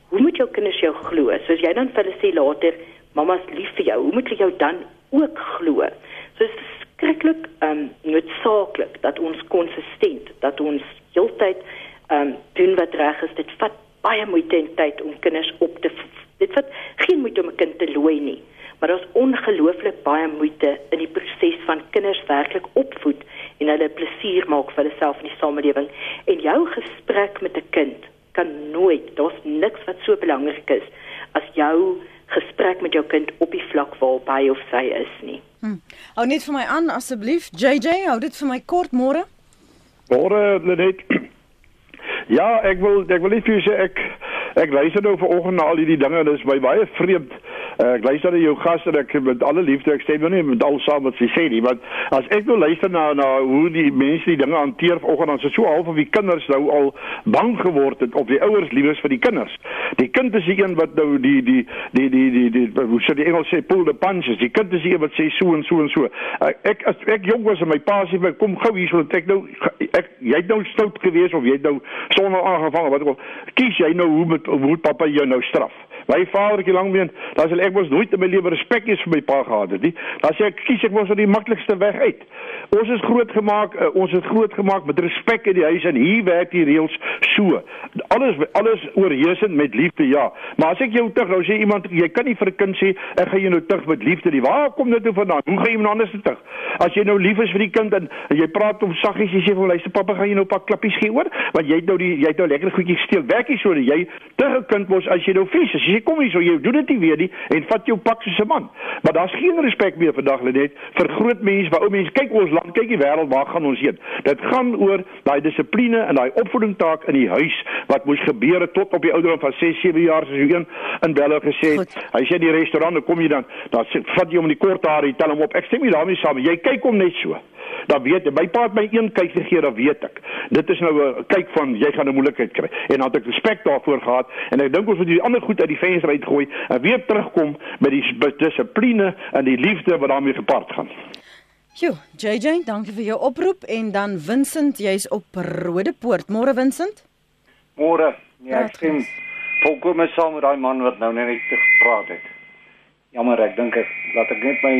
Hoe moet jou kinders jou glo? So as jy dan vir hulle sê later mamma's lief vir jou. Hoe moet jy jou dan ook glo? So dit is skrikkelik ehm um, noodsaaklik dat ons konsistent, dat ons heeltyd ehm um, doen wat reg is. Dit vat baie moeite en tyd om kinders op te dit vat geen moeite om 'n kind te looi nie. Maar daar's ongelooflik baie moeite in die proses van kinders werklik opvoed en hulle plesier maak vir hulle self in die samelewing. En jou gesprek met 'n kind kan nooit, daar's niks wat so belangrik is as jou gesprek met jou kind op die vlak waar hy of sy is nie. Hm. Hou net vir my aan asseblief. JJ, hou dit vir my kort môre. Môre, net. Ja, ek wil ek wil net vir julle sê ek ek luister nou vanoggend na al hierdie dinge en dit is my baie vreemd Uh, ek luister na jou gas en ek met alle liefde ek stem nie met al saam wat sy sê nie, want as ek nou luister na na hoe die mense die dinge hanteer vanoggend dan is so half of die kinders nou al bang geword het op die ouers liewes vir die kinders. Die kind is die een wat nou die die die die die, die, die hoe sê die Engels sê pull the punches. Die kind is die een wat sê so en so en so. Uh, ek as ek jong was en my pa sê ek kom gou hier so ek nou ek jy het nou stout gewees of jy het nou sonder aangevang wat ook al. Kies jy nou hoe met hoe pappa jou nou straf? My vadertjie langbeen, dan sal ek mos nooit in my lewe respek hê vir my pa gehad het nie. Dan sê ek kies ek mos op die maklikste weg uit. Ons is groot gemaak, uh, ons het groot gemaak met respek in die huis en hier werk die reëls so. Alles alles oorheersend met liefde, ja. Maar as ek jou tug, nou sê iemand jy kan nie vir 'n kind sê ek gaan jou nou tug met liefde nie. Waar kom dit nou vandaan? Hoe gaan jy hom anders tug? As jy nou lief is vir die kind en, en jy praat om saggies, jy sê vir luister pappa, gaan jy nou 'n paar klappies gee hoor? Want jy het nou die jy het nou lekker goedjies steel. Werk nie so nie. Jy tug 'n kind mos as jy nou vies is. Jy kom hier so jy doen dit nie weer nie en vat jou pak soos 'n man. Maar daar's geen respek meer vandag net vir groot mense, waar ou mense kyk ons land, kyk die wêreld, waar gaan ons heen? Dit gaan oor daai dissipline en daai opvoedingtaak in die huis wat moes gebeur het tot op die ouderdom van 6, 7 jaar soos een in Bello gesê. Hy sê in die restaurant, kom jy dan, dan sê- vat jy hom in die kort hare, jy tel hom op. Ek stem nie daarmee saam. Jy kyk hom net so. Dan weet jy, my pa het my een kyk gegee, dan weet ek. Dit is nou 'n kyk van jy gaan 'n moeilikheid kry. En dan het ek respek daarvoor gehad en ek dink ons moet die ander goed uit die venster uitgooi en weer terugkom met die dissipline en die liefde wat daarmee gepaard gaan. Sjoe, JJ, dankie vir jou oproep en dan Vincent, jy's op Rodepoort. Môre Vincent? Môre. Nee, Praat ek stem volkome saam met daai man wat nou net gepraat het. Jammer, ek dink ek laat ek net my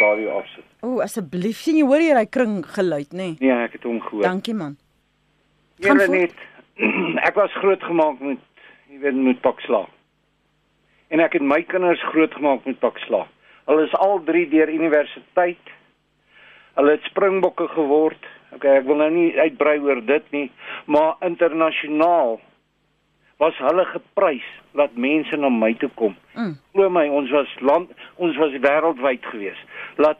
radio afsit. O, asseblief, sien jy hoor hier hy kring geluid, nê? Nee? Nee, ek het hom gehoor. Dankie man. Gaan Gaan net. ek was grootgemaak met jy weet met paksla. En ek het my kinders grootgemaak met paksla. Hulle is al drie deur universiteit. Hulle het springbokke geword. Okay, ek wil nou nie uitbrei oor dit nie, maar internasionaal was hulle geprys dat mense na my toe kom. Mm. Glo my, ons was land, ons was wêreldwyd gewees. Laat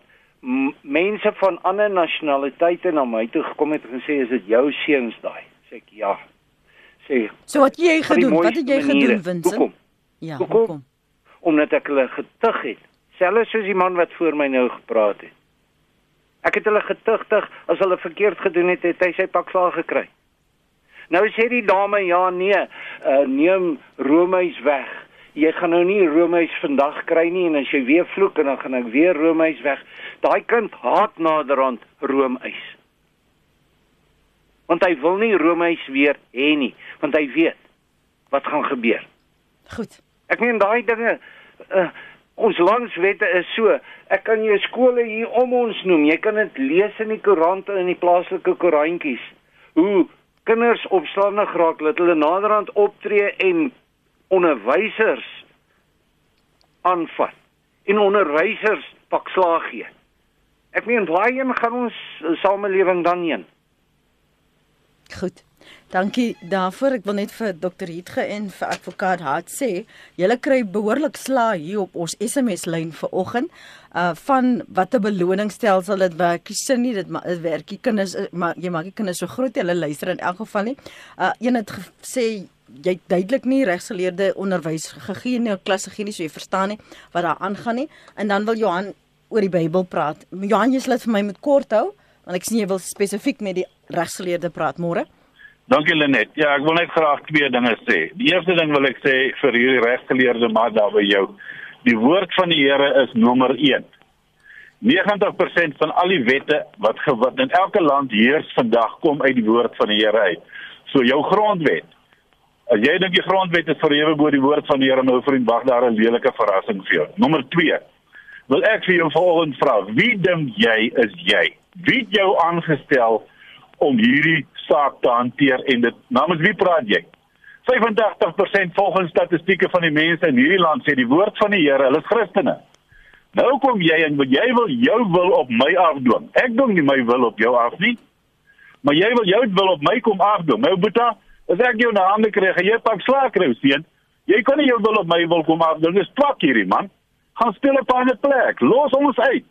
mense van ander nasionaliteite na my toe gekom het en gesê is dit jou seuns daai? Sê ek ja. Sê So wat jy gedoen? Wat het jy maniere. gedoen, Vincent? Hoekom? Ja, Hoekom? hoekom? Omdat ek hulle getug het. Selfs soos die man wat voor my nou gepraat het. Ek het hulle getugtig as hulle verkeerd gedoen het, het hy sy pak slaag gekry. Nou sê die dame ja nee, uh, neem roomys weg. Jy gaan nou nie roomys vandag kry nie en as jy weer vloek en dan gaan ek weer roomys weg. Daai kind haat naderhand roomys. Want hy wil nie roomys weer hê nie, want hy weet wat gaan gebeur. Goed. Ek meen daai dinge uh, ons landswette is so. Ek kan jou skole hier om ons noem. Jy kan dit lees in die koerante en in die plaaslike koerantjies. Hoe kinders opstandig raak dat hulle naderhand optree en onderwysers aanvat en onderwysers pak slaag gee. Ek meen waarheen gaan ons uh, samelewing dan heen? Goed. Dankie daarvoor. Ek wil net vir Dr. Hietge en vir advokaat Hart sê, julle kry behoorlik sla hier op ons SMS lyn vir oggend uh van watter beloningsstelsel dit werk. Jy sin nie dit maar dit werk. Die kinders uh, maar jy maak die kinders so groot hulle luister in elk geval nie. Uh een het gesê jy het duidelik nie regsgeleerde onderwys gegee nie, klasse gegee nie, so jy verstaan nie wat daar aangaan nie. En dan wil Johan oor die Bybel praat. Johan, jy sal dit vir my moet kort hou want ek sien jy wil spesifiek met die regsgeleerde praat môre. Dankie Lenet. Ja, ek wil net graag twee dinge sê. Die eerste ding wil ek sê vir hierdie regsgeleerde maar daar by jou. Die woord van die Here is nommer 1. 90% van al die wette wat gewat in elke land heers vandag kom uit die woord van die Here uit. So jou grondwet. As jy dink die grondwet is verhewe bo die woord van die Here, nou vriend, wag daar 'n lelike verrassing vir jou. Nommer 2. Wil ek vir jou volgende vra, wie dink jy is jy? Wie het jou aangestel om hierdie saak te hanteer en dit namens wie praat jy? 85% volgens statistieke van die mense in hierdie land sê die woord van die Here, hulle is Christene. Nou kom jy en jy wil jou wil op my afdwing. Ek doen nie my wil op jou af nie. Maar jy wil jou wil op my kom afdwing. My boeta, as ek jou na hande kry, gaan jy pak slaag kry, sien? Jy kan nie jou wil op my wil kom afdwing. Dis twak hierdie man. Gaan speel op 'n plek. Los ons uit.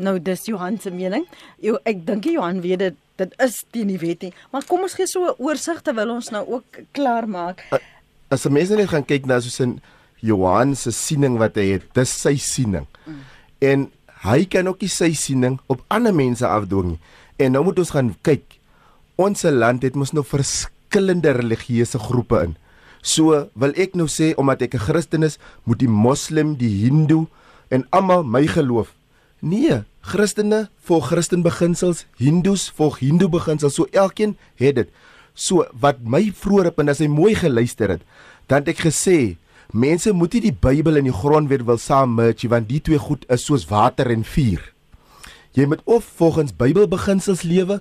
Nou dis Johan se mening. Jo, ek dink Johan weet dit dit is teen die wet nie. Maar kom ons gee so 'n oorsig terwyl ons nou ook klaar maak. As 'n mens net gaan kyk na soos in Johan se siening wat hy het. Dis sy siening. Mm. En hy kan ook nie sy siening op ander mense afdwing nie. En nou moet ons gaan kyk. Ons land het mos nou verskillende religieuse groepe in. So wil ek nou sê omdat ek 'n Christen is, moet die moslim, die hindoe en almal my geloof. Nee, Christene volg Christen beginsels, hindoes volg hindoe beginsels. So elkeen het dit. So wat my vroeër op en as hy mooi geluister het, dan het ek gesê mense moet nie die Bybel en die grondwet wil saam merge want die twee goed is soos water en vuur. Jy moet of volgens Bybelbeginsels lewe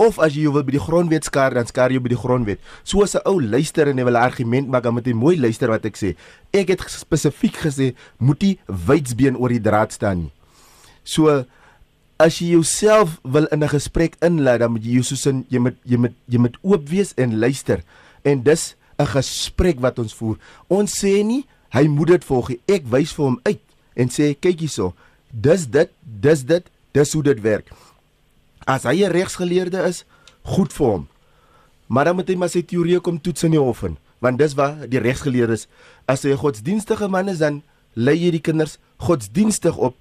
of as jy wil by die grondwet skaar dan skaar jy by die grondwet. Soos 'n ou luister en hy wil 'n argument maak, dan moet hy mooi luister wat ek sê. Ek het spesifiek gesê moet jy wydsbeen oor die draad staan nie. So as jy jouself wil in 'n gesprek inlaat, dan moet jy soos in jy moet jy moet jy moet oop wees en luister. En dis 'n gesprek wat ons voer. Ons sê nie hy moet dit volg nie. Ek wys vir hom uit en sê kyk hierso. Dis dit, dis dit, dis hoe dit werk. As hy 'n regsgeleerde is, goed vir hom. Maar dan moet hy maar sy teorie kom toets in die hof in, want dis waar die regsgeleerdes as hy 'n godsdienstige man is dan lei jy die kinders godsdienstig op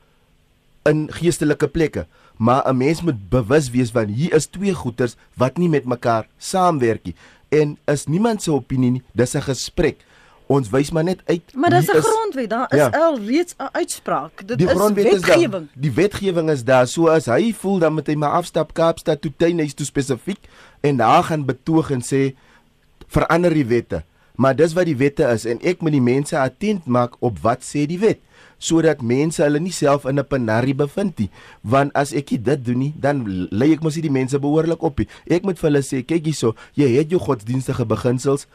in geestelike plekke. Maar 'n mens moet bewus wees van hier is twee goeters wat nie met mekaar saamwerk nie en is niemand se opinie nie, dis 'n gesprek. Ons wys maar net uit. Maar dis 'n grondwet, daar is ja. al reeds 'n uitspraak. Dit die is wetgewing. Is die wetgewing is daar. So as hy voel dan moet hy maar afstap Kaapstad toe tuinhuis toe spesifiek en daar gaan betoog en sê verander die wette. Maar dis wat die wette is en ek moet die mense attent maak op wat sê die wet sodat mense hulle nie self in 'n penarie bevind nie. Want as ek dit doen nie dan lei ek mos nie die mense behoorlik op nie. Ek moet vir hulle sê kyk hierso jy het jou godsdienstige beginsels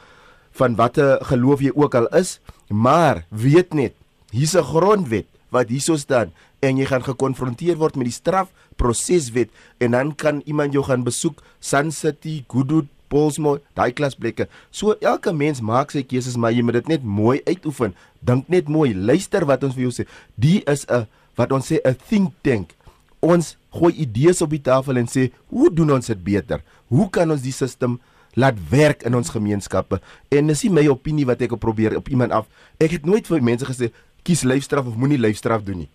van watter geloof jy ook al is maar weet net hier's 'n grondwet wat hierso staan en jy gaan gekonfronteer word met die strafproseswet en dan kan iemand jou gaan besoek Sun City Goodwood Polsmoor, daai klasblekke. So elke mens maak sy keuses, maar jy moet dit net mooi uitoefen. Dink net mooi, luister wat ons vir jou sê. Die is 'n wat ons sê 'n think tank. Ons gooi idees op die tafel en sê, "Hoe doen ons dit beter? Hoe kan ons die stelsel laat werk in ons gemeenskappe?" En dis nie my opinie wat ek probeer op iemand af. Ek het nooit vir mense gesê kies lyfstraf of moenie lyfstraf doen nie.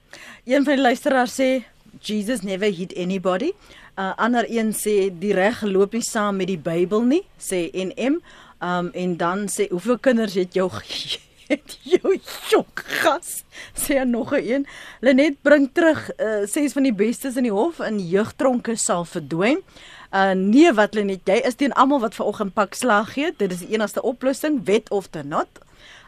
Een van die luisteraars sê Jesus never hit anybody. Uh ander een sê die reg loop nie saam met die Bybel nie, sê NM. Um en dan sê hoeveel kinders het jou het jou jok gas? Sê nog 'n een. Lenet bring terug uh ses van die bestes in die hof in jeugtronke sal verdwyn. Uh nee wat Lenet, jy is teen almal wat vanoggend pak slag gee. Dit is die enigste oplossing, wet of not.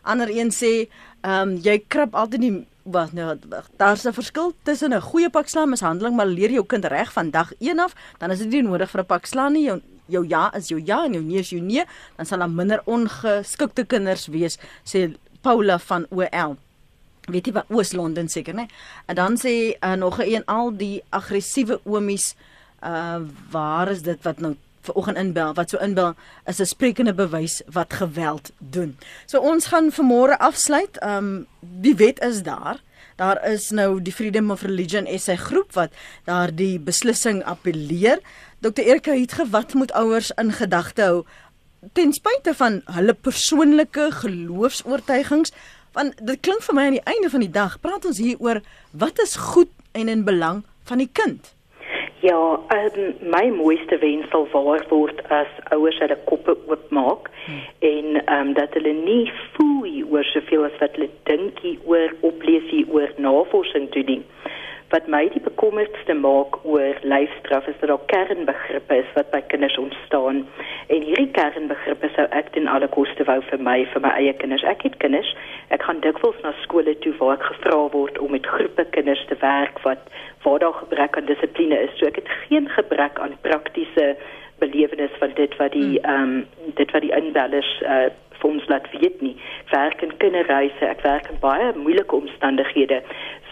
Ander een sê, ehm um, jy krap altyd die Wag nou, daar's 'n verskil tussen 'n goeie pak slaan mishandeling, maar leer jou kind reg van dag 1 af, dan is dit nie nodig vir 'n pak slaan nie. Jou jou ja is jou ja en jou nee is jou nee, dan sal daar minder ongeskikte kinders wees, sê Paula van OL. Weet jy wat Oos-London seker, né? En dan sê uh, nog 'n een al die aggressiewe oomies, uh waar is dit wat nou vanoggend inbel wat so inbel is 'n sprekende bewys wat geweld doen. So ons gaan vanmôre afsluit. Ehm um, die wet is daar. Daar is nou die Freedom of Religion SA groep wat daardie beslissing appeleer. Dr Erika het gewat moet ouers in gedagte hou ten spyte van hulle persoonlike geloofs-oortuigings want dit klink vir my aan die einde van die dag praat ons hier oor wat is goed en in belang van die kind. Ja, um, my mooiste wens sal waar word as ouers hulle koppe oopmaak hmm. en ehm um, dat hulle nie foei oor soveel as wat hulle dink oor oplees hier oor navorsing toe dien wat my die bekommerdste maak oor lyfstraf is dat daar kernbegrippe is wat by kinders ontstaan. En hierdie kernbegrippe sou ek ten alle koste wou vir my vir my eie kinders. Ek het kinders. Ek gaan dikwels na skole toe waar ek gevra word om met groepe kinders te werk wat waar daar gebrek aan dissipline is. So ek het geen gebrek aan praktiese belewenis van dit wat die hmm. ehm um, dit wat die inbellers uh, vir ons laat weet nie. Werk in kinderreise, ek werk in baie moeilike omstandighede.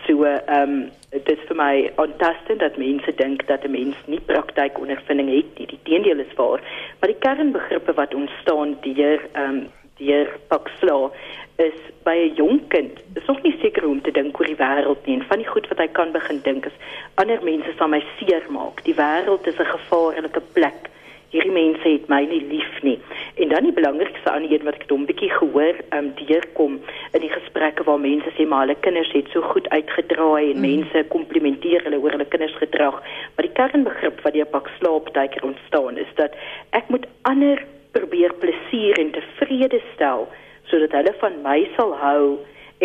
So ehm um, dit is vir my ontastend dat mense dink dat 'n mens nie praktykondervinding het nie. Die teendeel is waar, maar die kernbegrippe wat ontstaan deur ehm um, deur Paxla is by 'n jong kind. Is nog nie seker om te dink oor die wêreld nie. En van die goed wat hy kan begin dink is ander mense sal my seermaak. Die wêreld is 'n gevaarlike plek hierdie mense het my nie lief nie. En dan die belangrikste aan een wat ek hom bietjie gehoor um deurkom in die gesprekke waar mense sê maar hulle kinders het so goed uitgedraai en mm. mense komplimenteer hulle oor hulle kinders gedrag. Maar die kernbegrip wat deur pak slaap tydker ontstaan is dat ek moet ander probeer plesier en tevrede stel sodat hulle van my sal hou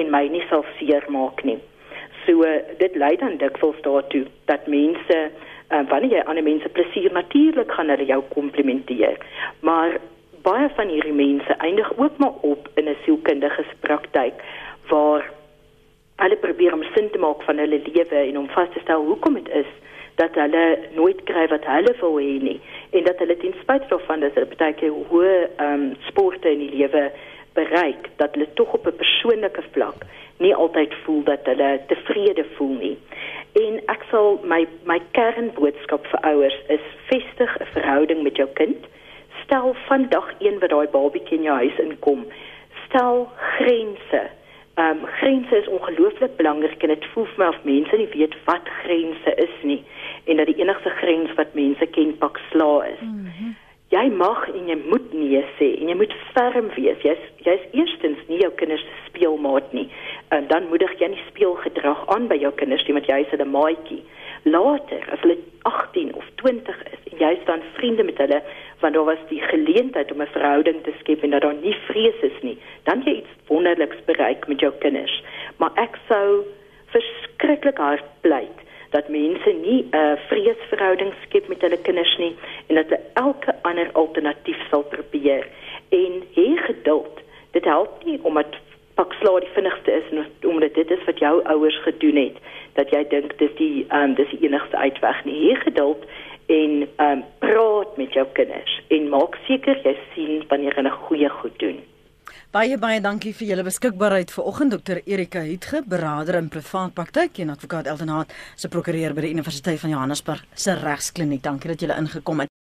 en my nie sal seermaak nie. So dit lei dan dikwels daartoe dat mense uh, wanneer jy ander mense plesier natuurlik gaan hulle jou komplimenteer. Maar baie van hierdie mense eindig ook maar op in 'n sielkundige praktyk waar hulle probeer om sin te maak van hulle lewe en om vas te stel hoekom dit is dat hulle nooit kry wat hulle hê nie en dat hulle ten spyte daarvan dat hulle baie keer hoë ehm um, sporte in die lewe bereik dat hulle tog op 'n persoonlike vlak nie altyd voel dat hulle tevrede voel nie. En ek sal my my kernboodskap vir ouers is vestig 'n verhouding met jou kind. Stel van dag 1 wat daai babatjie in jou huis inkom, stel grense. Ehm um, grense is ongelooflik belangrik en dit voel vir my of mense nie weet wat grense is nie en dat die enigste grens wat mense ken pak sla is. Mm -hmm jy mag en jy moet nee sê en jy moet ferm wees. Jy's jy's eerstens nie jou kinders se speelmaat nie. En dan moedig jy nie speelgedrag aan by jou kinders nie want jy's hulle maatjie. Later, as hulle 18 of 20 is en jy staan vriende met hulle want daar was die geleentheid om 'n verhouding te skep en dat daar nie vrees is nie, dan jy iets wonderliks bereik met jou kinders. Maar ek sou verskriklik hard pleit dat mense nie 'n uh, vreesverhouding skep met hulle kinders nie en dat hulle elke ander alternatief sal probeer en hê geduld. Dit help nie om dit pak slaag die vinnigste is omdat dit is wat jou ouers gedoen het dat jy dink dis die um, dis die enigste uitweg nie. Hê geduld en um, praat met jou kinders en maak seker jy sien wanneer hulle goeie goed doen. Baie baie dankie vir julle beskikbaarheid vanoggend Dr Erika Hietge, beraader in privaat praktyk en advokaat Elton Haat, se prokureur by die Universiteit van Johannesburg se regskliniek. Dankie dat julle ingekom het.